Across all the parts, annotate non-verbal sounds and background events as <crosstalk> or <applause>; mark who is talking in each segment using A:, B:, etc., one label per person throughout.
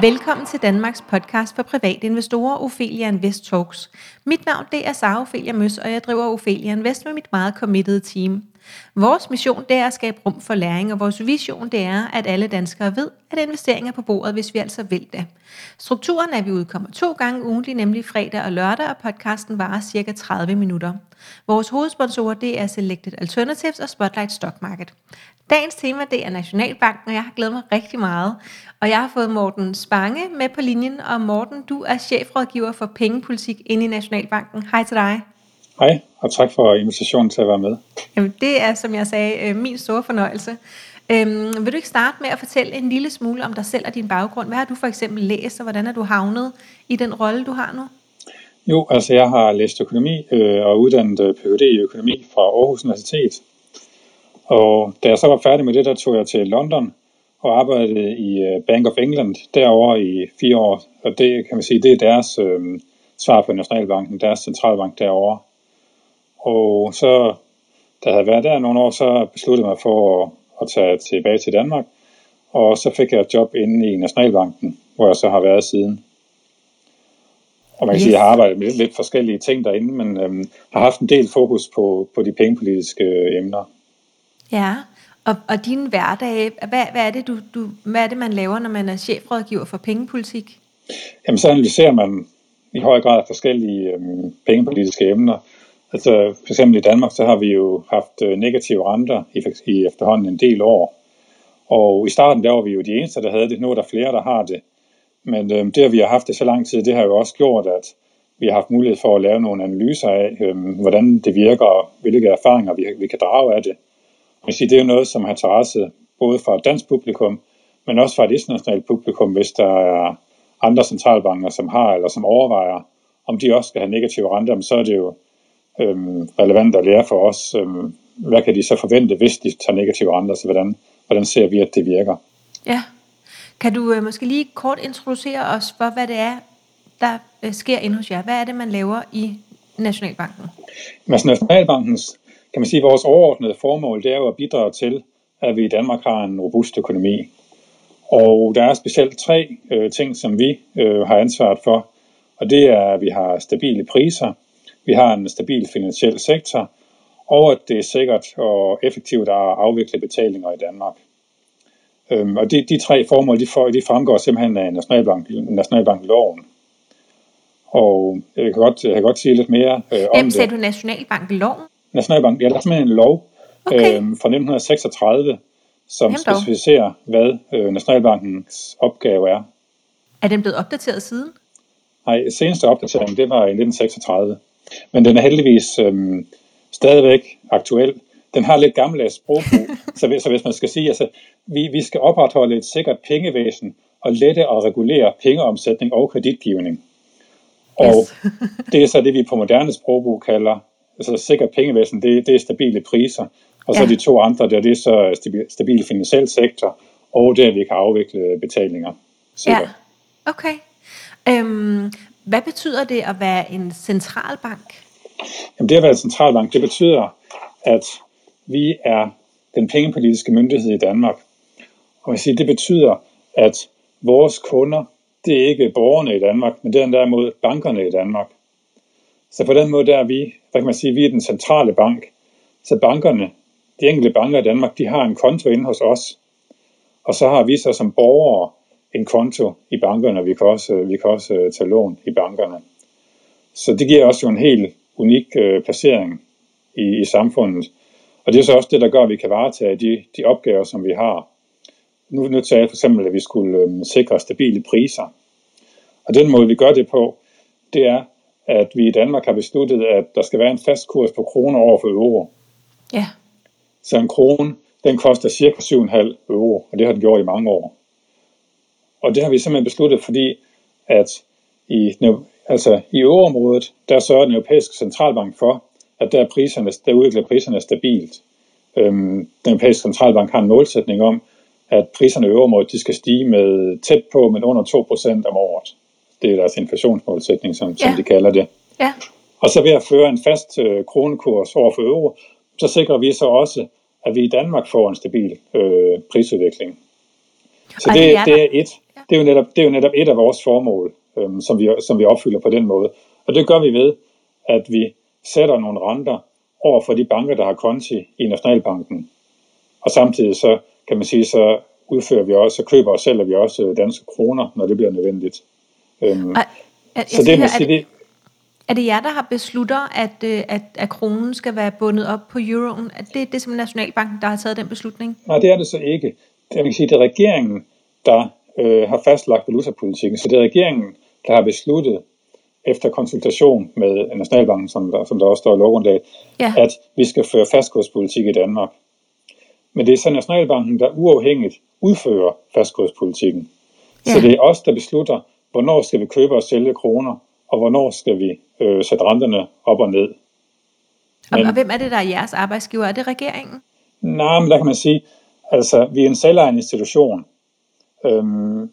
A: Velkommen til Danmarks podcast for private investorer, Ophelia Invest Talks. Mit navn det er Sara Ophelia Møs, og jeg driver Ophelia Invest med mit meget committed team. Vores mission det er at skabe rum for læring, og vores vision det er, at alle danskere ved, at investeringer er på bordet, hvis vi altså vil det. Strukturen er, at vi udkommer to gange ugentlig, nemlig fredag og lørdag, og podcasten varer cirka 30 minutter. Vores hovedsponsorer det er Selected Alternatives og Spotlight Stock Market. Dagens tema det er Nationalbanken, og jeg har glædet mig rigtig meget. Og jeg har fået Morten Spange med på linjen, og Morten, du er chefrådgiver for pengepolitik inde i Nationalbanken. Hej til dig.
B: Hej, og tak for invitationen til at være med.
A: Jamen, det er, som jeg sagde, øh, min store fornøjelse. Øhm, vil du ikke starte med at fortælle en lille smule om dig selv og din baggrund? Hvad har du for eksempel læst, og hvordan er du havnet i den rolle, du har nu?
B: Jo, altså jeg har læst økonomi øh, og uddannet øh, Ph.D. i økonomi fra Aarhus Universitet. Og da jeg så var færdig med det, der tog jeg til London og arbejdede i øh, Bank of England derovre i fire år. Og det kan man sige, det er deres øh, svar på Nationalbanken, deres centralbank derovre. Og så, da jeg havde været der nogle år, så besluttede jeg mig for at, at tage tilbage til Danmark. Og så fik jeg et job inde i Nationalbanken, hvor jeg så har været siden. Og man kan yes. sige, at jeg har arbejdet med lidt, lidt forskellige ting derinde, men øhm, har haft en del fokus på, på de pengepolitiske øh, emner.
A: Ja, og, og din hverdag, hvad, hvad, er det, du, du, hvad er det, man laver, når man er chefrådgiver for pengepolitik?
B: Jamen, så analyserer man i høj grad forskellige øhm, pengepolitiske emner. Altså for eksempel i Danmark, så har vi jo haft øh, negative renter i, i efterhånden en del år. Og i starten der var vi jo de eneste, der havde det. Nu er der flere, der har det. Men øhm, det, at vi har haft det så lang tid, det har jo også gjort, at vi har haft mulighed for at lave nogle analyser af, øhm, hvordan det virker, og hvilke erfaringer vi, vi kan drage af det. Jeg sige, det er jo noget, som har interesse både fra et dansk publikum, men også fra et internationalt publikum, hvis der er andre centralbanker, som har eller som overvejer, om de også skal have negative renter, så er det jo øhm, relevant at lære for os, øhm, hvad kan de så forvente, hvis de tager negative renter, så hvordan, hvordan ser vi, at det virker.
A: Ja. Kan du øh, måske lige kort introducere os for, hvad det er, der øh, sker inde hos jer? Hvad er det, man laver i Nationalbanken?
B: Altså, Nationalbankens, kan man sige, vores overordnede formål, det er jo at bidrage til, at vi i Danmark har en robust økonomi. Og der er specielt tre øh, ting, som vi øh, har ansvaret for. Og det er, at vi har stabile priser, vi har en stabil finansiel sektor, og at det er sikkert og effektivt at afvikle betalinger i Danmark. Øhm, og de, de tre formål, de, for, de fremgår simpelthen af Nationalbank, Nationalbankloven. Og jeg kan godt, jeg kan godt sige lidt mere øh, om
A: Hvem sagde du Nationalbankloven?
B: Nationalbank, ja, der er simpelthen en lov okay. øhm, fra 1936, som Jamen specificerer, hvad øh, Nationalbankens opgave er.
A: Er den blevet opdateret siden?
B: Nej, seneste opdatering, det var i 1936. Men den er heldigvis øhm, stadigvæk aktuel. Den har lidt gammeldags sprogbrug, <laughs> så, så hvis man skal sige, altså, vi, vi skal opretholde et sikkert pengevæsen og lette at regulere pengeomsætning og kreditgivning. Og yes. <laughs> det er så det, vi på moderne sprogbrug kalder altså sikkert pengevæsen, det, det er stabile priser. Og så ja. de to andre, der det er så stabil finansiel sektor, og det, at vi kan afvikle betalinger.
A: Sikkert. Ja, okay. Øhm, hvad betyder det at være en centralbank?
B: Jamen det at være en centralbank, det betyder, at vi er den pengepolitiske myndighed i Danmark. Og jeg siger, det betyder, at vores kunder, det er ikke borgerne i Danmark, men det er derimod bankerne i Danmark. Så på den måde der er vi, hvad kan man sige, vi er den centrale bank. Så bankerne, de enkelte banker i Danmark, de har en konto inde hos os. Og så har vi så som borgere en konto i bankerne, og vi kan også, vi kan også øh, tage lån i bankerne. Så det giver også jo en helt unik øh, placering i, i samfundet. Og det er så også det, der gør, at vi kan varetage de, de opgaver, som vi har. Nu, nu tager jeg for eksempel, at vi skulle øh, sikre stabile priser. Og den måde, vi gør det på, det er, at vi i Danmark har besluttet, at der skal være en fast kurs på kroner over for euro.
A: Ja.
B: Så en krone, den koster cirka 7,5 euro, og det har den gjort i mange år. Og det har vi simpelthen besluttet, fordi at i, altså i euroområdet, der sørger den europæiske centralbank for, at der, er priserne, der udvikler priserne stabilt. Øhm, den europæiske centralbank har en målsætning om, at priserne i euroområdet de skal stige med tæt på, men under 2% om året. Det er deres inflationsmålsætning, som, ja. som de kalder det.
A: Ja.
B: Og så ved at føre en fast øh, kronekurs over for euro, så sikrer vi så også, at vi i Danmark får en stabil øh, prisudvikling. Så det, det, er et, det, er jo netop, det er jo netop et af vores formål, øhm, som, vi, som vi opfylder på den måde. Og det gør vi ved, at vi sætter nogle renter over for de banker, der har konti i Nationalbanken. Og samtidig så kan man sige, så udfører vi også, så køber og sælger vi også danske kroner, når det bliver nødvendigt. Øhm,
A: er, er, så det, er, det, er det jer, der har beslutter, at, øh, at, at kronen skal være bundet op på euroen? Er det det som Nationalbanken, der har taget den beslutning?
B: Nej, det er det så ikke. Jeg vil sige, det er regeringen, der øh, har fastlagt valutapolitikken. Så det er regeringen, der har besluttet, efter konsultation med Nationalbanken, som der, som der også står i lovgrundlaget, ja. at vi skal føre fastkurspolitik i Danmark. Men det er så Nationalbanken, der uafhængigt udfører fastkurspolitikken. Ja. Så det er os, der beslutter, hvornår skal vi købe og sælge kroner, og hvornår skal vi øh, sætte renterne op og ned.
A: Men, og hvem er det, der er jeres arbejdsgiver? Er det regeringen?
B: Nej, men der kan man sige, altså vi er en selvejende institution, øhm,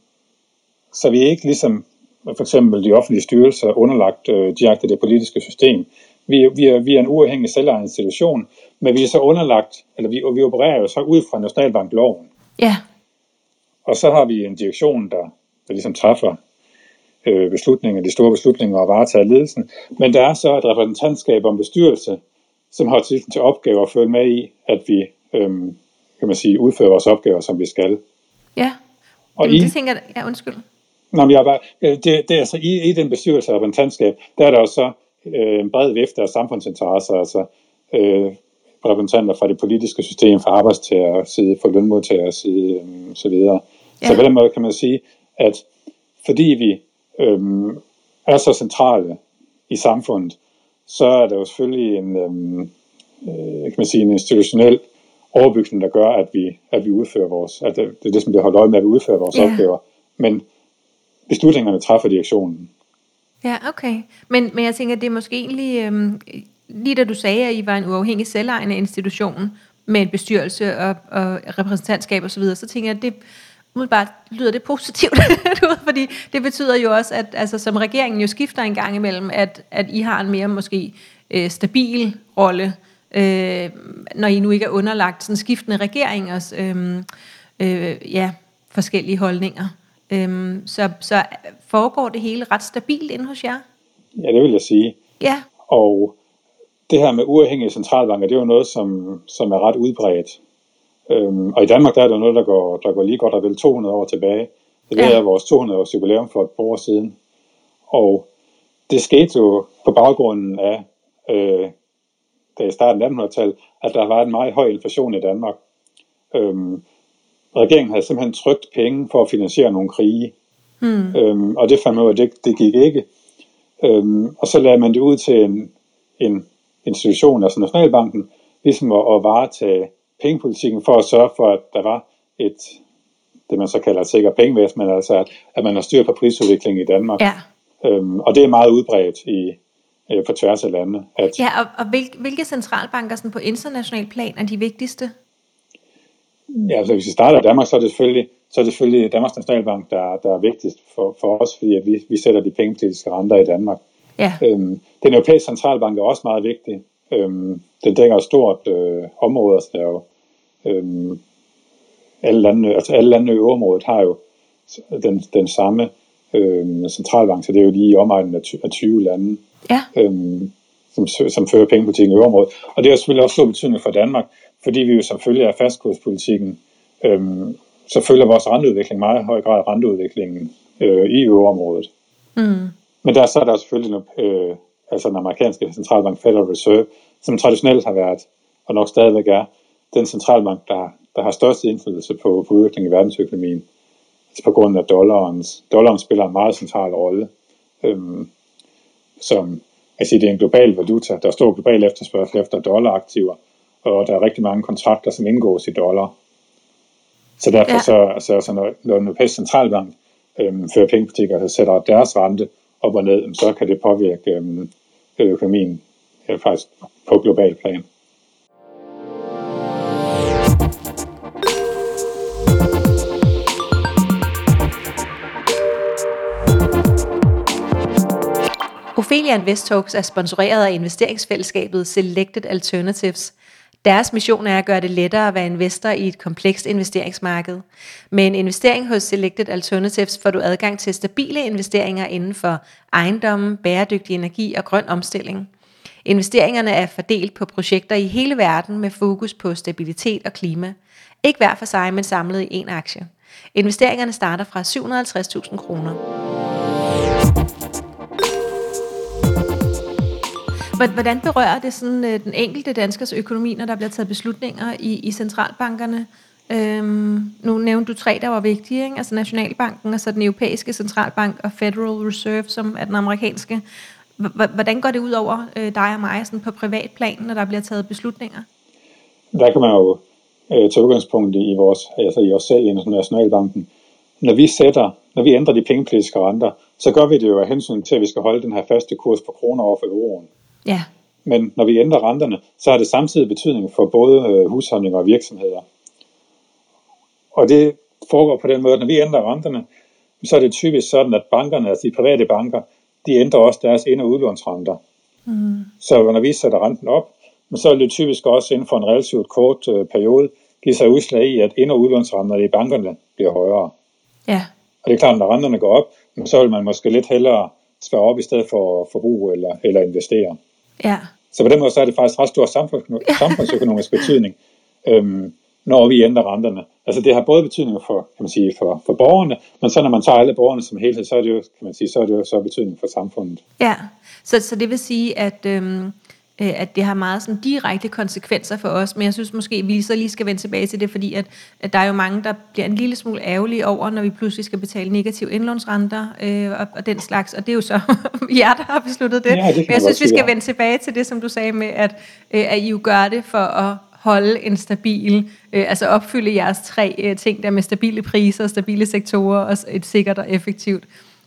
B: så vi er ikke ligesom for eksempel de offentlige styrelser underlagt øh, direkte det politiske system. Vi, vi, er, vi er en uafhængig selvejende institution, men vi er så underlagt, eller vi, og vi opererer jo så ud fra Nationalbankloven.
A: Ja.
B: Og så har vi en direktion, der, der ligesom træffer øh, beslutninger, de store beslutninger og varetager ledelsen. Men der er så et repræsentantskab om bestyrelse, som har til, til opgave at følge med i, at vi øh, kan man sige, udfører vores opgaver, som vi skal.
A: Ja, og Jamen, I, det tænker jeg, ja, undskyld.
B: Nå, men jeg bare, det, det er altså i, i den bestyrelse og repræsentantskab, der er der også øh, en bred vifte af samfundsinteresser, altså øh, repræsentanter fra det politiske system, fra arbejdstager side, fra lønmodtager side, øh, så videre. Ja. Så på den måde kan man sige, at fordi vi øh, er så centrale i samfundet, så er der jo selvfølgelig en, øhm, øh, kan man sige, en institutionel overbygning, der gør, at vi, at vi udfører vores, at det er det, som bliver holdt øje med, at vi udfører vores ja. opgaver. Men beslutningerne træffer direktionen.
A: Ja, okay. Men, men jeg tænker, det er måske egentlig, øhm, lige da du sagde, at I var en uafhængig selvejende institution med en bestyrelse og, og repræsentantskab osv., så, videre, så tænker jeg, at det umiddelbart lyder det positivt, <laughs> fordi det betyder jo også, at altså, som regeringen jo skifter en gang imellem, at, at I har en mere måske øh, stabil rolle, øh, når I nu ikke er underlagt sådan skiftende regeringers øh, øh, ja, forskellige holdninger. Øh, så, så foregår det hele ret stabilt inde hos jer?
B: Ja, det vil jeg sige.
A: Ja.
B: Og det her med uafhængige centralbanker, det er jo noget, som, som er ret udbredt. Øhm, og i Danmark der er der noget, der går, der går lige godt og vel 200 år tilbage. Det ja. er vores 200 års jubilæum for et par år siden. Og det skete jo på baggrunden af, øh, da i starten af 1800-tallet, at der var en meget høj inflation i Danmark. Øhm, regeringen havde simpelthen trygt penge for at finansiere nogle krige. Hmm. Øhm, og det fandt man ud af, det, det gik ikke. Øhm, og så lagde man det ud til en, en institution, altså Nationalbanken, ligesom at, at varetage pengepolitikken for at sørge for, at der var et, det man så kalder et sikkert pengevæsen, men altså at, at man har styr på prisudviklingen i Danmark.
A: Ja.
B: Øhm, og det er meget udbredt i, øh, på tværs af landene.
A: At, ja, og, og hvilke, hvilke centralbanker sådan på international plan er de vigtigste?
B: Ja, altså hvis vi starter i Danmark, så er det selvfølgelig, så er det selvfølgelig Danmarks Nationalbank, der, der er vigtigst for, for os, fordi at vi, vi sætter de pengepolitiske renter i Danmark.
A: Ja.
B: Øhm, den europæiske centralbank er også meget vigtig. Øhm, den dækker et stort øh, område, altså der er jo øhm, alle landene, altså alle landene i øvrigt har jo den, den samme øhm, centralbank, så det er jo lige i omegnen af 20 lande,
A: ja.
B: øhm, som, som fører pengepolitikken i øvrigt. Og det har selvfølgelig også stor betydning for Danmark, fordi vi jo følge af fastkurspolitikken, øhm, så følger vores renteudvikling meget høj grad renteudviklingen øh, i øvrigt.
A: Mm.
B: Men der så er der selvfølgelig noget, øh, altså den amerikanske centralbank Federal Reserve, som traditionelt har været, og nok stadigvæk er, den centralbank, der, der har størst indflydelse på, på udviklingen i verdensøkonomien. Altså på grund af dollarens. Dollaren spiller en meget central rolle. Øhm, som, altså det er en global valuta. Der er stor global efterspørgsel efter dollaraktiver, og der er rigtig mange kontrakter, som indgås i dollar. Så derfor ja. så, altså, altså når, når den europæiske centralbank øhm, fører pengepolitik, og sætter deres rente op og ned, så kan det påvirke øhm, økonomien ja, faktisk på global plan.
A: Ophelia Invest Talks er sponsoreret af investeringsfællesskabet Selected Alternatives. Deres mission er at gøre det lettere at være investor i et komplekst investeringsmarked. Med en investering hos Selected Alternatives får du adgang til stabile investeringer inden for ejendommen, bæredygtig energi og grøn omstilling. Investeringerne er fordelt på projekter i hele verden med fokus på stabilitet og klima. Ikke hver for sig, men samlet i én aktie. Investeringerne starter fra 750.000 kroner. Hvordan berører det sådan, øh, den enkelte danskers økonomi, når der bliver taget beslutninger i, i centralbankerne? Øhm, nu nævnte du tre, der var vigtige, ikke? altså Nationalbanken, og så den europæiske centralbank og Federal Reserve, som er den amerikanske. Hvordan går det ud over øh, dig og mig sådan på privat plan, når der bliver taget beslutninger?
B: Der kan man jo øh, tage udgangspunkt i, vores, altså i os selv i Nationalbanken. Når vi sætter, når vi ændrer de pengepolitiske renter, så gør vi det jo af hensyn til, at vi skal holde den her faste kurs på kroner over for euroen.
A: Ja.
B: Men når vi ændrer renterne, så har det samtidig betydning for både øh, husholdninger og virksomheder. Og det foregår på den måde, at når vi ændrer renterne, så er det typisk sådan, at bankerne, altså de private banker, de ændrer også deres ind- og udlånsrenter. Mm. Så når vi sætter renten op, så vil det typisk også inden for en relativt kort øh, periode give sig udslag i, at ind- og udlånsrenterne i bankerne bliver højere.
A: Ja.
B: Og det er klart, at når renterne går op, så vil man måske lidt hellere spare op i stedet for at forbruge eller, eller investere.
A: Ja.
B: Så på den måde så er det faktisk ret stor samfundsøkonomisk betydning, øhm, når vi ændrer renterne. Altså det har både betydning for, kan man sige, for, for borgerne, men så når man tager alle borgerne som helhed, så er det jo, kan man sige, så er det jo så betydning for samfundet.
A: Ja, så, så det vil sige, at øhm, øh, at det har meget sådan direkte konsekvenser for os, men jeg synes måske, at vi så lige skal vende tilbage til det, fordi at, at der er jo mange, der bliver en lille smule ærgerlige over, når vi pludselig skal betale negative indlånsrenter øh, og, og den slags, og det er jo så <laughs> jer, der har besluttet det.
B: Ja, det
A: men jeg synes, vi skal vende tilbage til det, som du sagde med, at, øh, at I jo gør det for at holde en stabil, øh, altså opfylde jeres tre øh, ting der med stabile priser, stabile sektorer og et sikkert og effektivt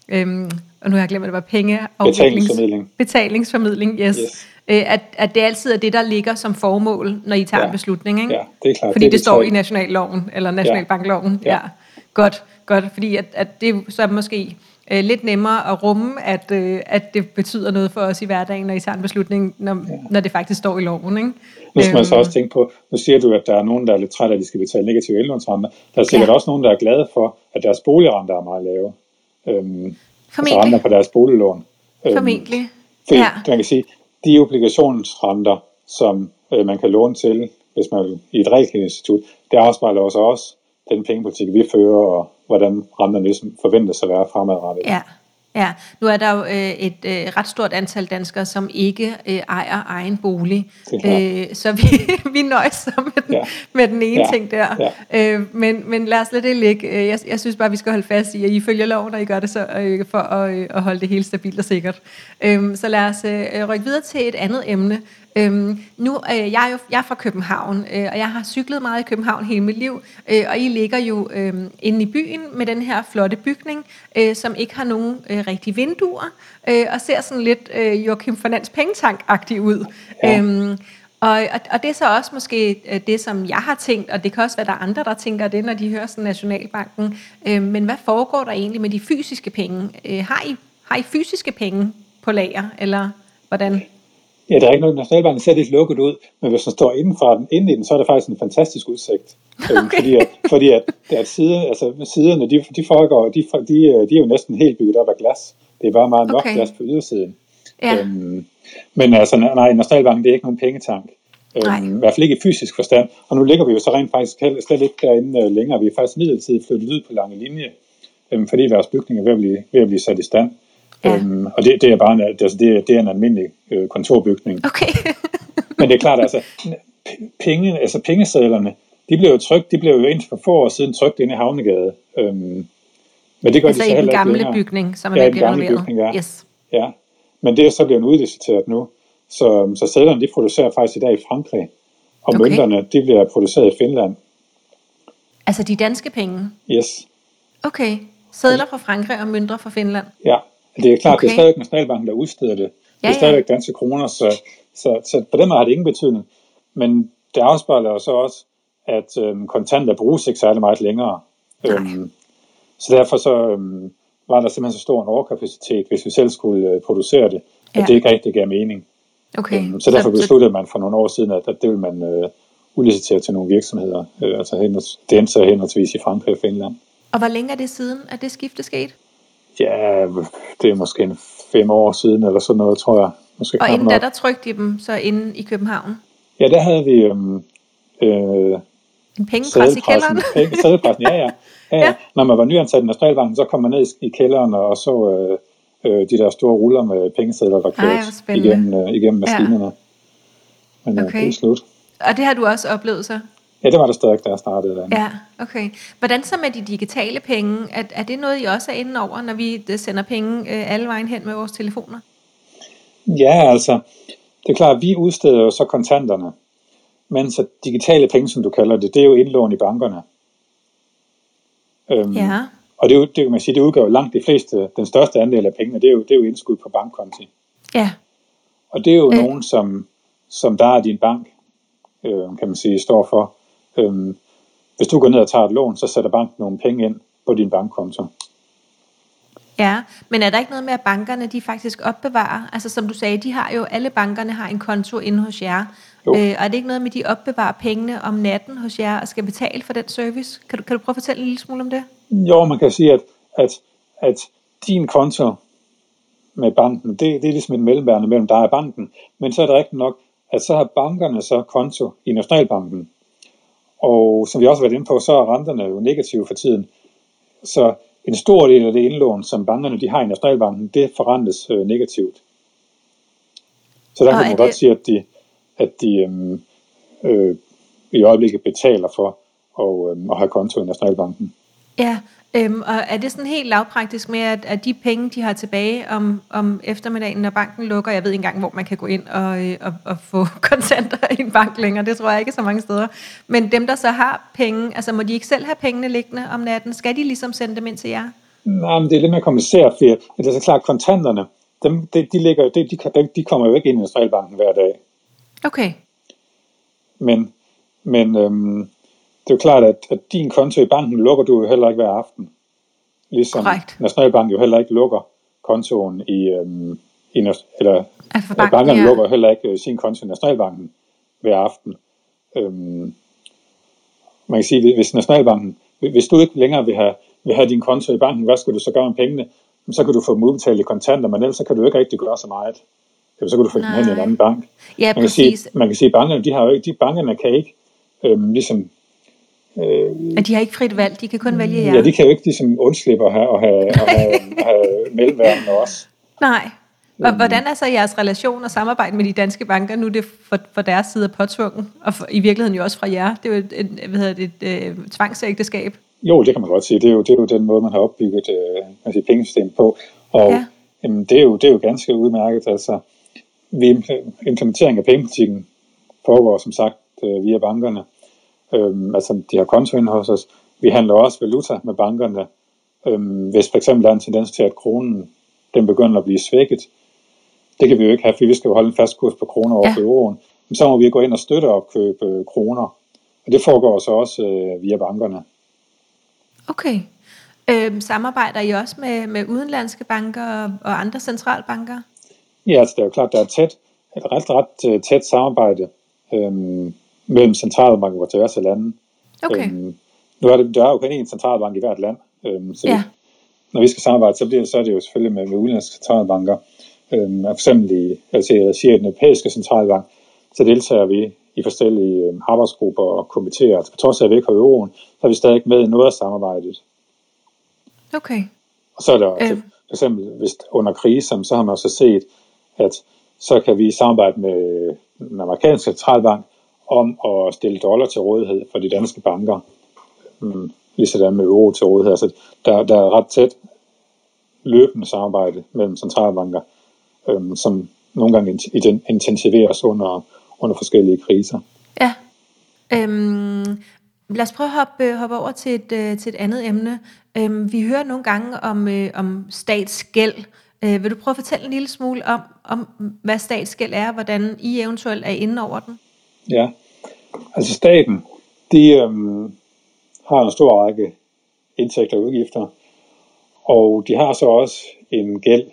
A: Øhm, og nu har jeg glemt, at det var penge
B: og betalingsformidling.
A: Betalingsformidling, yes. yes. Øh, at, at det altid er det, der ligger som formål, når I tager ja. en beslutning, ikke?
B: Ja, det er klart.
A: Fordi
B: det,
A: det, det står i nationalloven, eller nationalbankloven. Ja. ja. Godt, godt, fordi at, at det så er måske øh, lidt nemmere at rumme, at, øh, at det betyder noget for os i hverdagen, når I tager en beslutning, når, ja. når det faktisk står i loven, ikke?
B: Nu skal man så øhm. også tænke på, nu siger du, at der er nogen, der er lidt trætte af, at de skal betale negative indlånsrenter. Der er sikkert ja. også nogen, der er glade for, at deres boligrenter er meget lave. Øhm,
A: Formentlig. Altså
B: renter på deres boliglån.
A: Øhm, Formentlig.
B: Fordi, ja. man kan sige, de obligationsrenter, som øh, man kan låne til, hvis man i et realkreditinstitut, det afspejler også også den pengepolitik, vi fører, og hvordan renterne ligesom forventes at være fremadrettet.
A: Ja. Ja, nu er der jo øh, et øh, ret stort antal danskere, som ikke øh, ejer egen bolig. Øh, så vi, <laughs> vi nøjes med den, ja. med den ene ja. ting der. Ja. Øh, men, men lad os lade det ligge. Øh, jeg, jeg synes bare, vi skal holde fast i, at I følger loven, og I gør det så øh, for at, øh, at holde det hele stabilt og sikkert. Øh, så lad os øh, rykke videre til et andet emne, Øhm, nu øh, jeg er jo jeg er fra København, øh, og jeg har cyklet meget i København hele mit liv, øh, og I ligger jo øh, inde i byen med den her flotte bygning, øh, som ikke har nogen øh, rigtige vinduer, øh, og ser sådan lidt øh, Joachim Fernands pengetank-agtig ud. Ja. Øhm, og, og, og det er så også måske øh, det, som jeg har tænkt, og det kan også være, der er andre, der tænker det, når de hører sådan Nationalbanken. Øh, men hvad foregår der egentlig med de fysiske penge? Øh, har, I, har I fysiske penge på lager, eller hvordan?
B: Ja, der er ikke noget, Nationalbanken ser lidt lukket ud, men hvis man står inden for den, inden i den, så er det faktisk en fantastisk udsigt. Øhm, okay. fordi at, fordi at, at side, altså siderne, de, de, foregår, de, de, de er jo næsten helt bygget op af glas. Det er bare meget nok okay. glas på ydersiden.
A: Ja. Øhm,
B: men altså, nej, Nationalbanken, det er ikke nogen pengetank. Øhm, I hvert fald ikke i fysisk forstand. Og nu ligger vi jo så rent faktisk slet ikke derinde uh, længere. Vi er faktisk midlertidigt flyttet ud på lange linje, øhm, fordi vores bygning er ved at blive, ved at blive sat i stand. Ja. Øhm, og det, det er bare en, altså det, det er en almindelig øh, kontorbygning.
A: Okay. <laughs>
B: Men det er klart, altså, penge, altså pengesedlerne, de blev jo trykt, de blev jo indtil for få år siden trykt inde i Havnegade. Øhm,
A: men det gør altså de så i den gamle ikke bygning, som er ja, blevet renoveret. Bygning,
B: ja.
A: Yes.
B: ja. Men det er så blevet udliciteret nu. Så, så sædlerne, de producerer faktisk i dag i Frankrig. Og okay. mønterne, de bliver produceret i Finland.
A: Altså de danske penge?
B: Yes.
A: Okay. Sædler fra Frankrig og mønter fra Finland?
B: Ja. Det er klart, okay. det er stadig Nationalbanken, der udsteder det. Ja, det er stadigvæk danske kroner, så, så, så på den måde har det ingen betydning. Men det afspejler jo så også, at øhm, kontanter bruges ikke særlig meget længere. Øhm, så derfor så øhm, var der simpelthen så stor en overkapacitet, hvis vi selv skulle øh, producere det, at ja. det ikke rigtig gav mening.
A: Okay. Øhm,
B: så derfor besluttede man for nogle år siden, at, at det vil man øh, udliciteret til nogle virksomheder. Øh, altså det endte så henholdsvis i Frankrig og Finland.
A: Og hvor længe er det siden, at det skifte skete?
B: Ja, det er måske en fem år siden, eller sådan noget, tror jeg. Måske
A: og inden da, der trykte de dem så inde i København?
B: Ja, der havde vi øhm, øh,
A: en pengepres i kælderen?
B: Sædepressen, <laughs> ja, ja. ja, ja. Når man var nyansat i Nationalbanken, så kom man ned i kælderen og så øh, øh, de der store ruller med pengesedler, der kørte igennem, øh, igennem maskinerne. Ja. Men øh, okay. det er slut.
A: Og det har du også oplevet så?
B: Ja, det var der stadig, da jeg startede. Der.
A: Ja, okay. Hvordan så med de digitale penge? Er, er det noget, I også er inde over, når vi øh, sender penge øh, alle vejen hen med vores telefoner?
B: Ja, altså, det er klart, at vi udsteder jo så kontanterne, mens digitale penge, som du kalder det, det er jo indlån i bankerne.
A: Øhm, ja.
B: Og det, er jo, det, kan man sige, det udgør jo langt de fleste, den største andel af pengene, det er jo, det er jo indskud på bankkonti.
A: Ja.
B: Og det er jo øh. nogen, som, som der er din bank, øh, kan man sige, står for. Øh, hvis du går ned og tager et lån, så sætter banken nogle penge ind på din bankkonto.
A: Ja, men er der ikke noget med, at bankerne de faktisk opbevarer, altså som du sagde, de har jo, alle bankerne har en konto inde hos jer, jo. øh, og er det ikke noget med, at de opbevarer pengene om natten hos jer og skal betale for den service? Kan du, kan du prøve at fortælle en lille smule om det?
B: Jo, man kan sige, at, at, at din konto med banken, det, det er ligesom et mellemværende mellem dig og banken, men så er det rigtigt nok, at så har bankerne så konto i Nationalbanken. Og som vi også har været inde på, så er renterne jo negative for tiden. Så en stor del af det indlån, som bankerne de har i Nationalbanken, det forrentes øh, negativt. Så der kan man det... godt sige, at de, at de øhm, øh, i øjeblikket betaler for at, øh, at have konto i Nationalbanken.
A: Ja, øhm, og er det sådan helt lavpraktisk med, at, at de penge, de har tilbage om, om eftermiddagen, når banken lukker, jeg ved ikke engang, hvor man kan gå ind og, øh, og, og få <laughs> kontanter i en bank længere, det tror jeg ikke så mange steder, men dem, der så har penge, altså må de ikke selv have pengene liggende om natten? Skal de ligesom sende dem ind til jer?
B: Nej, men det er lidt mere kompliceret, for det er så klart, kontanterne, dem, de, de, ligger, de, de, de kommer jo ikke ind i Nationalbanken hver dag.
A: Okay.
B: Men, men øhm, det er jo klart, at, at din konto i banken lukker du jo heller ikke hver aften. Ligesom
A: Correct.
B: Nationalbanken jo heller ikke lukker kontoen i, øhm, i eller
A: altså banken,
B: bankerne ja. lukker heller ikke øh, sin konto i Nationalbanken hver aften. Øhm, man kan sige, hvis Nationalbanken, hvis du ikke længere vil have, vil have din konto i banken, hvad skal du så gøre med pengene? Så kan du få dem udbetalt i kontanter, men ellers så kan du ikke rigtig gøre så meget. Eller så kan du få dem hen i en anden bank.
A: Ja,
B: man, kan sige, man kan sige, at bankerne, de har jo ikke, de bankerne kan ikke øhm, ligesom
A: Øh, og de har ikke frit valg, de kan kun vælge jer.
B: Ja, de kan jo ikke ligesom undslippe at have, at have, at have, at have mellemværende også.
A: Nej. Og hvordan er så jeres relation og samarbejde med de danske banker? Nu er det for, for deres side af påtvungen, og for, i virkeligheden jo også fra jer. Det er jo et, hvad hedder det, et, et øh, tvangsægteskab.
B: Jo, det kan man godt sige. Det er jo, det er jo den måde, man har opbygget øh, altså pengesystemet på. Og ja. jamen, det, er jo, det er jo ganske udmærket. Altså, vi, implementering af pengepolitikken foregår som sagt øh, via bankerne. Øhm, altså, de har konto inde hos os. Vi handler også valuta med bankerne. Øhm, hvis for eksempel der er en tendens til, at kronen den begynder at blive svækket, det kan vi jo ikke have, for vi skal jo holde en fast kurs på kroner over ja. for euroen. Men så må vi gå ind og støtte opkøbe øh, kroner. Og det foregår så også øh, via bankerne.
A: Okay. Øhm, samarbejder I også med, med udenlandske banker og, og andre centralbanker?
B: Ja, altså det er jo klart, der er tæt, et ret, ret øh, tæt samarbejde øhm, mellem centralbanker på tværs af lande.
A: Okay. Øhm,
B: nu er det, der er jo kun én centralbank i hvert land, øhm, så
A: ja.
B: når vi skal samarbejde, så, bliver, så er det jo selvfølgelig med, med udenlandske centralbanker. Øhm, for eksempel i, altså regi af den europæiske centralbank, så deltager vi i forskellige øhm, arbejdsgrupper og komitéer. Altså, på trods af, at vi ikke har euroen, så er vi stadig med i noget af samarbejdet.
A: Okay.
B: Og så er der øh. for eksempel, hvis under krisen, så har man også set, at så kan vi samarbejde med den amerikanske centralbank om at stille dollar til rådighed for de danske banker, mm, ligesom med euro til rådighed. Altså, der, der er ret tæt løbende samarbejde mellem centralbanker, øhm, som nogle gange intensiveres under, under forskellige kriser.
A: Ja. Øhm, lad os prøve at hoppe, hoppe over til et, øh, til et andet emne. Øhm, vi hører nogle gange om, øh, om statsgæld. Øh, vil du prøve at fortælle en lille smule om, om, hvad statsgæld er, hvordan I eventuelt er inde over den?
B: Ja, altså staten, de øhm, har en stor række indtægter og udgifter, og de har så også en gæld.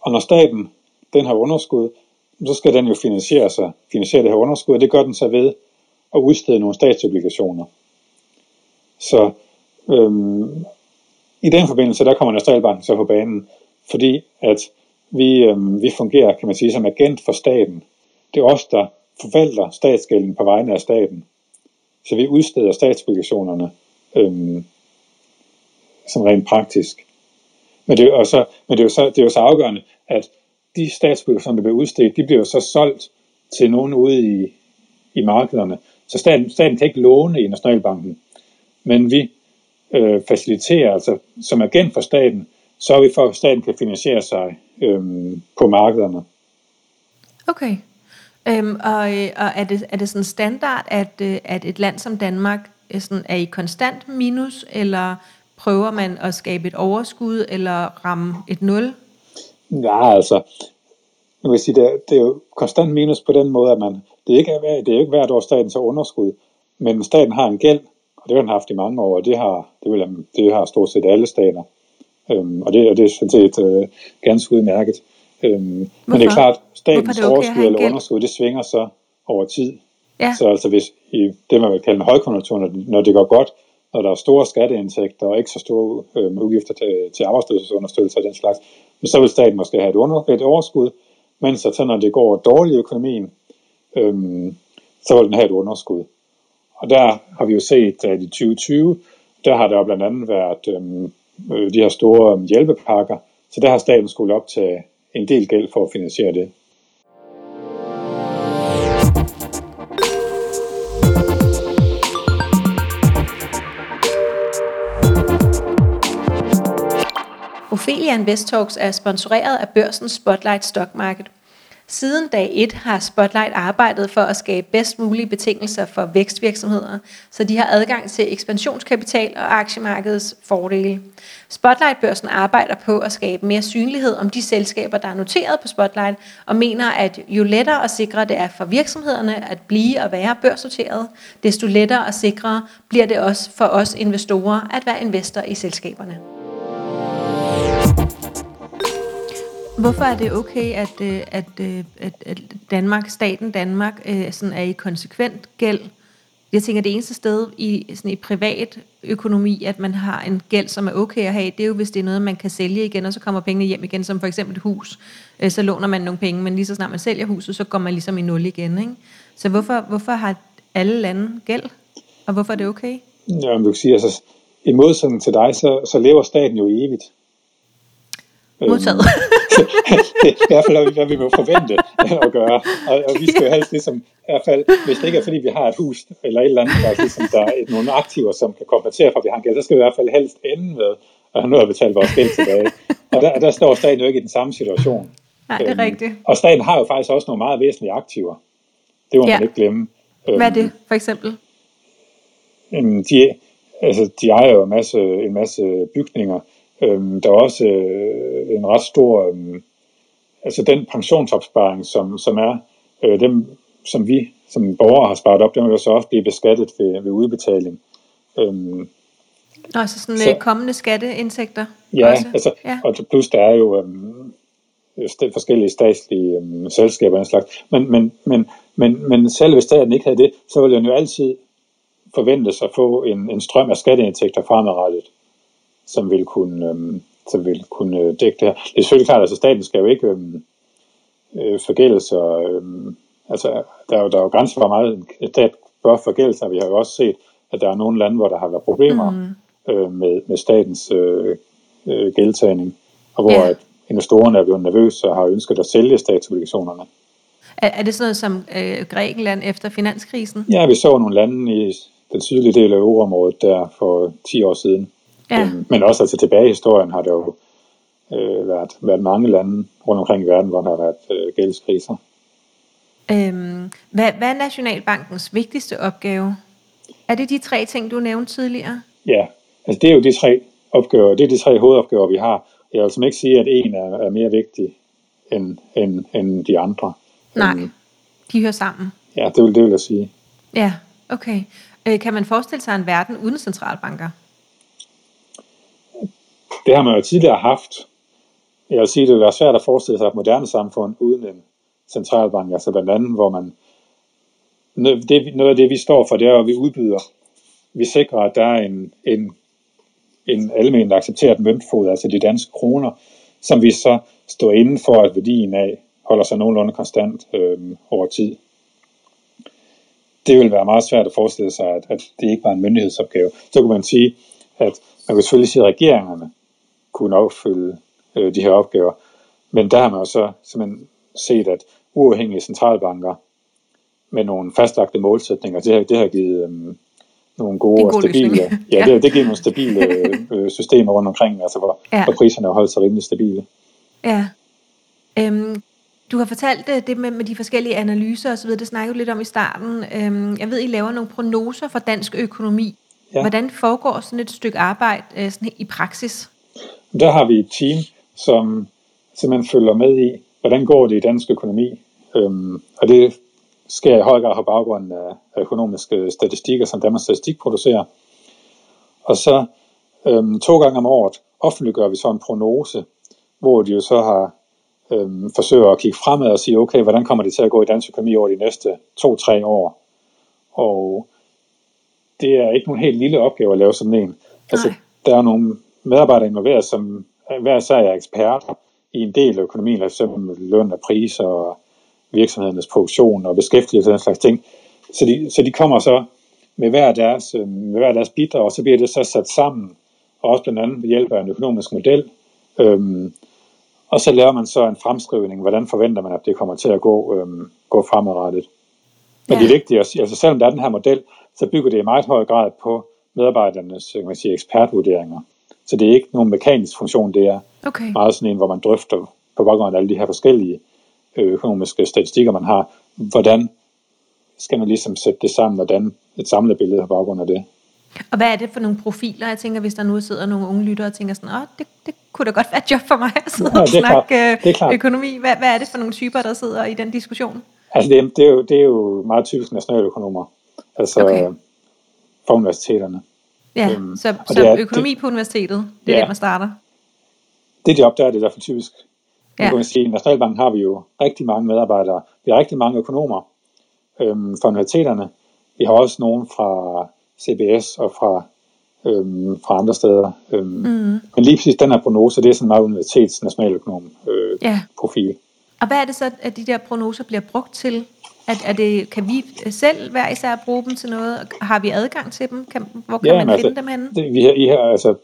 B: Og når staten den har underskud, så skal den jo finansiere sig, finansiere det her underskud, og det gør den så ved at udstede nogle statsobligationer. Så øhm, i den forbindelse, der kommer Nationalbanken så på banen, fordi at vi, øhm, vi fungerer, kan man sige, som agent for staten. Det er os, der forvalter statsgælden på vegne af staten. Så vi udsteder statsobligationerne øhm, som rent praktisk. Men det, og så, men det, er jo så, det er jo så afgørende, at de statsobligationer, der bliver udstedt, de bliver jo så solgt til nogen ude i, i markederne. Så staten, staten kan ikke låne i Nationalbanken, men vi øh, faciliterer, altså som agent for staten, så er vi for, at staten kan finansiere sig øh, på markederne.
A: Okay. Øhm, og øh, og er, det, er det sådan standard, at, øh, at et land som Danmark er, sådan, er i konstant minus, eller prøver man at skabe et overskud, eller ramme et nul?
B: Ja, altså, jeg vil sige, det er, det er jo konstant minus på den måde, at man, det er ikke, det er ikke hvert år staten så underskud, men staten har en gæld, og det har den haft i mange år, og det har, det vil, det har stort set alle stater. Øhm, og, det, og det er sådan set øh, ganske udmærket. Øhm, men det er klart, statens det okay overskud eller underskud, det svinger så over tid. Ja. Så altså hvis i det, man vil kalde en højkonjunktur, når, når det går godt, når der er store skatteindtægter og ikke så store øh, udgifter til, til arbejdsløshedsunderstøttelse og den slags, så vil staten måske have et, under, et overskud, mens så når det går dårligt i økonomien, øhm, så vil den have et underskud. Og der har vi jo set, at i 2020, der har der blandt andet været øhm, øh, de her store øhm, hjælpepakker, så der har staten skulle op til en del gæld for at finansiere det.
A: Ophelia Invest Talks er sponsoreret af børsens Spotlight Stock Market. Siden dag 1 har Spotlight arbejdet for at skabe bedst mulige betingelser for vækstvirksomheder, så de har adgang til ekspansionskapital og aktiemarkedets fordele. Spotlight-børsen arbejder på at skabe mere synlighed om de selskaber, der er noteret på Spotlight, og mener, at jo lettere og sikre det er for virksomhederne at blive og være børsnoteret, desto lettere og sikrere bliver det også for os investorer at være investor i selskaberne. Hvorfor er det okay, at, øh, at, øh, at, at Danmark, staten Danmark, øh, sådan er i konsekvent gæld? Jeg tænker, det eneste sted i, sådan i privat økonomi, at man har en gæld, som er okay at have, det er jo, hvis det er noget, man kan sælge igen, og så kommer pengene hjem igen, som for eksempel et hus. Så låner man nogle penge, men lige så snart man sælger huset, så går man ligesom i nul igen. Ikke? Så hvorfor, hvorfor har alle lande gæld? Og hvorfor er det okay?
B: Ja, du kan sige, altså, i modsætning til dig, så, så lever staten jo evigt.
A: Modtaget. <laughs>
B: det er i hvert fald, hvad vi må forvente at gøre. Og, og vi skal jo helst ligesom, i hvert fald, hvis det ikke er fordi, vi har et hus eller et eller andet, der, ligesom, der er nogle aktiver, som kan kompensere for, at vi har en gæld, så skal vi i hvert fald helst ende med at have noget at betale vores gæld tilbage. Og der, der står staten jo ikke i den samme situation.
A: Nej, det er øhm, rigtigt.
B: Og staten har jo faktisk også nogle meget væsentlige aktiver. Det må ja. man ikke glemme.
A: Hvad er det øhm, for eksempel?
B: De, altså, de ejer jo en masse, en masse bygninger, Øhm, der er også øh, en ret stor, øh, altså den pensionsopsparing, som, som er øh, dem, som vi som borgere har sparet op, den vil jo så også blive beskattet ved, ved udbetaling. Øhm,
A: altså sådan så, øh, kommende skatteindtægter?
B: Ja, også. altså, ja. og plus der er jo øhm, forskellige statslige øhm, selskaber og slags. Men, men, men, men, men selv hvis staten ikke havde det, så ville den jo altid forventes at få en, en strøm af skatteindtægter fremadrettet som vil kunne, øhm, som vil kunne øh, dække det her. Det er selvfølgelig klart, at altså, staten skal jo ikke øhm, øh, forgælde sig. Øhm, altså, der er, jo, der er jo grænser for meget stat bør forgælde sig. Vi har jo også set, at der er nogle lande, hvor der har været problemer mm. øh, med, med statens øh, øh, gældtagning, og hvor yeah. at investorerne er blevet nervøse og har ønsket at sælge statsobligationerne.
A: Er, er det sådan noget som øh, Grækenland efter finanskrisen?
B: Ja, vi så nogle lande i den sydlige del af euroområdet der for 10 år siden, Ja. Øhm, men også altså tilbage i historien har der jo øh, været, været mange lande rundt omkring i verden, hvor der har været øh, gældskriser.
A: Øhm, hvad, hvad er Nationalbankens vigtigste opgave? Er det de tre ting, du nævnte tidligere?
B: Ja, altså det er jo de tre opgaver, det er de tre hovedopgaver, vi har. Jeg vil altså ikke sige, at en er, er mere vigtig end, end, end de andre.
A: Nej, øhm, de hører sammen.
B: Ja, det vil, det vil jeg sige.
A: Ja, okay. Øh, kan man forestille sig en verden uden centralbanker?
B: Det har man jo tidligere haft. Jeg vil sige, det vil være svært at forestille sig et moderne samfund uden en centralbank, altså blandt andet, hvor man det, noget af det, vi står for, det er, at vi udbyder. Vi sikrer, at der er en, en, en almindelig accepteret møntfod, altså de danske kroner, som vi så står inden for, at værdien af holder sig nogenlunde konstant øh, over tid. Det vil være meget svært at forestille sig, at, at det ikke var en myndighedsopgave. Så kunne man sige, at man kan selvfølgelig sige, at regeringerne kunne opfylde øh, de her opgaver, men der har man jo så simpelthen set, at uafhængige centralbanker med nogle fastlagte målsætninger, det har, det har givet øhm, nogle gode og stabile, <laughs> ja, det, det giver nogle stabile <laughs> øh, systemer rundt omkring, altså hvor, ja. hvor priserne har holdt sig rimelig stabile.
A: Ja. Øhm, du har fortalt øh, det med, med de forskellige analyser osv., det snakkede du lidt om i starten. Øhm, jeg ved, I laver nogle prognoser for dansk økonomi. Ja. Hvordan foregår sådan et stykke arbejde øh, sådan i praksis?
B: Der har vi et team, som simpelthen følger med i, hvordan går det i dansk økonomi. Øhm, og det sker i høj grad på baggrund af økonomiske statistikker, som Danmarks Statistik producerer. Og så øhm, to gange om året offentliggør vi så en prognose, hvor de jo så har øhm, forsøger at kigge fremad og sige, okay, hvordan kommer det til at gå i dansk økonomi over de næste to-tre år? Og det er ikke nogen helt lille opgave at lave sådan en. Altså, der er nogle medarbejdere involveret, som hver sag er eksperter i en del af økonomien, f.eks. løn og priser og virksomhedernes produktion og beskæftigelse og den slags ting. Så de, så de kommer så med hver, deres, øh, med hver deres bidrag, og så bliver det så sat sammen, og også blandt andet ved hjælp af en økonomisk model. Øhm, og så laver man så en fremskrivning, hvordan forventer man, at det kommer til at gå, øhm, gå fremadrettet. Men ja. det er vigtigt altså selvom der er den her model, så bygger det i meget høj grad på medarbejdernes kan man sige, ekspertvurderinger. Så det er ikke nogen mekanisk funktion, det er okay. meget sådan en, hvor man drøfter på baggrund af alle de her forskellige øh, økonomiske statistikker, man har, hvordan skal man ligesom sætte det sammen, hvordan et samlet billede på baggrund af det.
A: Og hvad er det for nogle profiler? Jeg tænker, hvis der nu sidder nogle unge lyttere og tænker sådan, åh, det, det kunne da godt være et job for mig at sidde ja, og snakke klart. økonomi. Hvad, hvad er det for nogle typer, der sidder i den diskussion?
B: Altså, det, det, er, jo, det er jo meget typisk nationaløkonomer. Altså, okay. for universiteterne.
A: Ja, øhm, så, så er, økonomi det, på universitetet, det er ja, der, man starter?
B: Det job, der er det derfor typisk. Ja. kan man sige, i Nationalbanken har vi jo rigtig mange medarbejdere. Vi har rigtig mange økonomer øhm, fra universiteterne. Vi har også nogen fra CBS og fra, øhm, fra andre steder. Øhm, mm. Men lige præcis den her prognose, det er sådan meget universitets nationaløkonom øh, ja. profil.
A: Og hvad er det så, at de der prognoser bliver brugt til? At, er det, kan vi selv hver især bruge dem til noget? Har vi adgang til dem? Kan, hvor kan ja, man finde altså, dem henne?
B: Det, vi, har, I har, altså,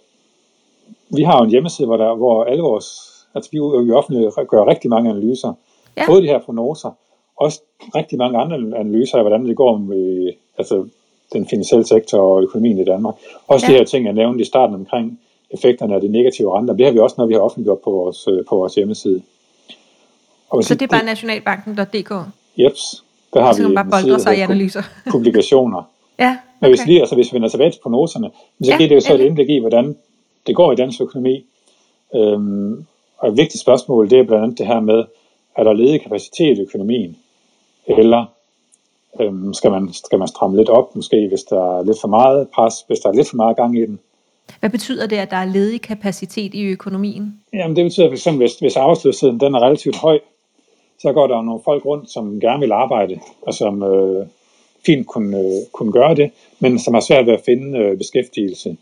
B: vi har jo en hjemmeside, hvor, der, hvor alle vores, altså vi, vi offentligt gør rigtig mange analyser. Ja. Både de her prognoser, også rigtig mange andre analyser af, hvordan det går med altså, den finansielle sektor og økonomien i Danmark. Også ja. de her ting, jeg nævnte i starten omkring effekterne af de negative renter, det har vi også, når vi har offentliggjort på vores, på vores hjemmeside.
A: Og så det er bare nationalbanken.dk?
B: Jeps. Der har
A: så vi bare boldre sig i analyser. <laughs>
B: publikationer.
A: ja, okay.
B: Men hvis, lige, altså, hvis vi vender tilbage til prognoserne, så ja, giver det jo så et indblik i, hvordan det går i dansk økonomi. Øhm, og et vigtigt spørgsmål, det er blandt andet det her med, er der ledig kapacitet i økonomien? Eller øhm, skal, man, skal man stramme lidt op, måske hvis der er lidt for meget pres, hvis der er lidt for meget gang i den?
A: Hvad betyder det, at der er ledig kapacitet i økonomien?
B: Jamen det betyder fx, hvis, hvis arbejdsløsheden den er relativt høj, så går der nogle folk rundt, som gerne vil arbejde, og som øh, fint kunne, øh, kunne gøre det, men som har svært ved at finde øh, beskæftigelse.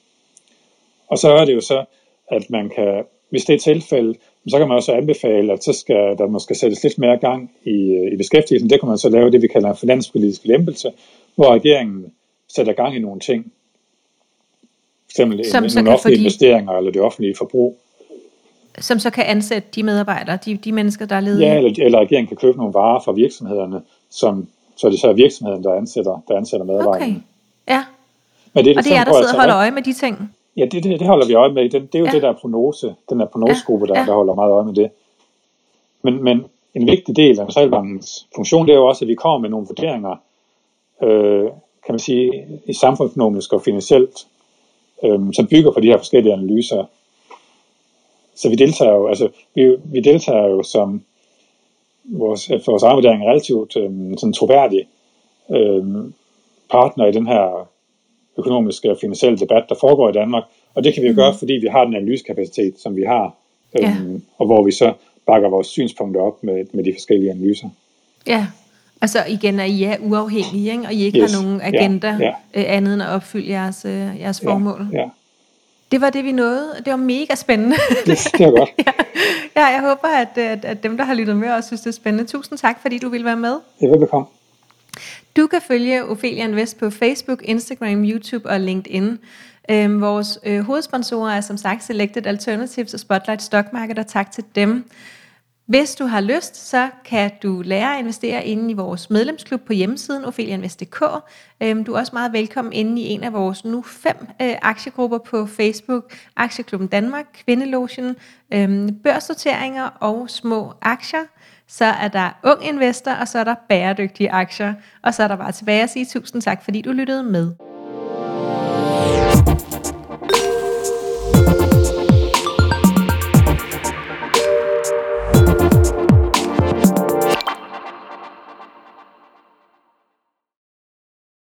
B: Og så er det jo så, at man kan, hvis det er tilfælde, så kan man også anbefale, at så skal der måske sættes lidt mere gang i, øh, i beskæftigelsen. Det kan man så lave det, vi kalder en finanspolitisk lempelse, hvor regeringen sætter gang i nogle ting. For eksempel som nogle offentlige de... investeringer eller det offentlige forbrug
A: som så kan ansætte de medarbejdere, de, de mennesker, der er ledige?
B: Ja, eller, eller regeringen kan købe nogle varer fra virksomhederne, som, så er det så virksomheden, der ansætter, der ansætter medarbejderne. Okay,
A: ja. Men det er det, og det er der sidder og holder øje med de ting?
B: Ja, det, det, det holder vi øje med. Det, det er jo ja. det der prognose, den der prognosegruppe, der, ja. der holder meget øje med det. Men, men en vigtig del af Nationalbankens funktion, det er jo også, at vi kommer med nogle vurderinger, øh, kan man sige, i samfundsøkonomisk og finansielt, øh, som bygger på de her forskellige analyser, så vi deltager jo, altså, vi, vi deltager jo som vores, for vores vurdering relativt øh, sådan troværdig øh, partner i den her økonomiske og finansielle debat, der foregår i Danmark. Og det kan vi jo mm. gøre, fordi vi har den analysekapacitet, som vi har, øh, ja. og hvor vi så bakker vores synspunkter op med, med de forskellige analyser.
A: Ja, Og så igen, at I er uafhængige, ikke? og I ikke
B: Yes.
A: har nogen agenda
B: Ja, ja.
A: øh, andet end at opfylde jeres, øh, jeres formål.
B: Ja, ja.
A: Det var det, vi nåede. Det var mega spændende.
B: Det, det <laughs> er godt.
A: ja, jeg håber, at, at, at dem, der har lyttet med, også synes, det er spændende. Tusind tak, fordi du ville være med.
B: Er velbekomme.
A: Du kan følge Ophelia Invest på Facebook, Instagram, YouTube og LinkedIn. Øhm, vores øh, hovedsponsorer er som sagt Selected Alternatives og Spotlight Stock Market, og tak til dem. Hvis du har lyst, så kan du lære at investere inde i vores medlemsklub på hjemmesiden ofelianvest.dk. Øhm, du er også meget velkommen inde i en af vores nu fem øh, aktiegrupper på Facebook. Aktieklubben Danmark, Kvindelogen, øhm, børsnoteringer og små aktier. Så er der ung investor, og så er der bæredygtige aktier. Og så er der bare tilbage at sige tusind tak, fordi du lyttede med.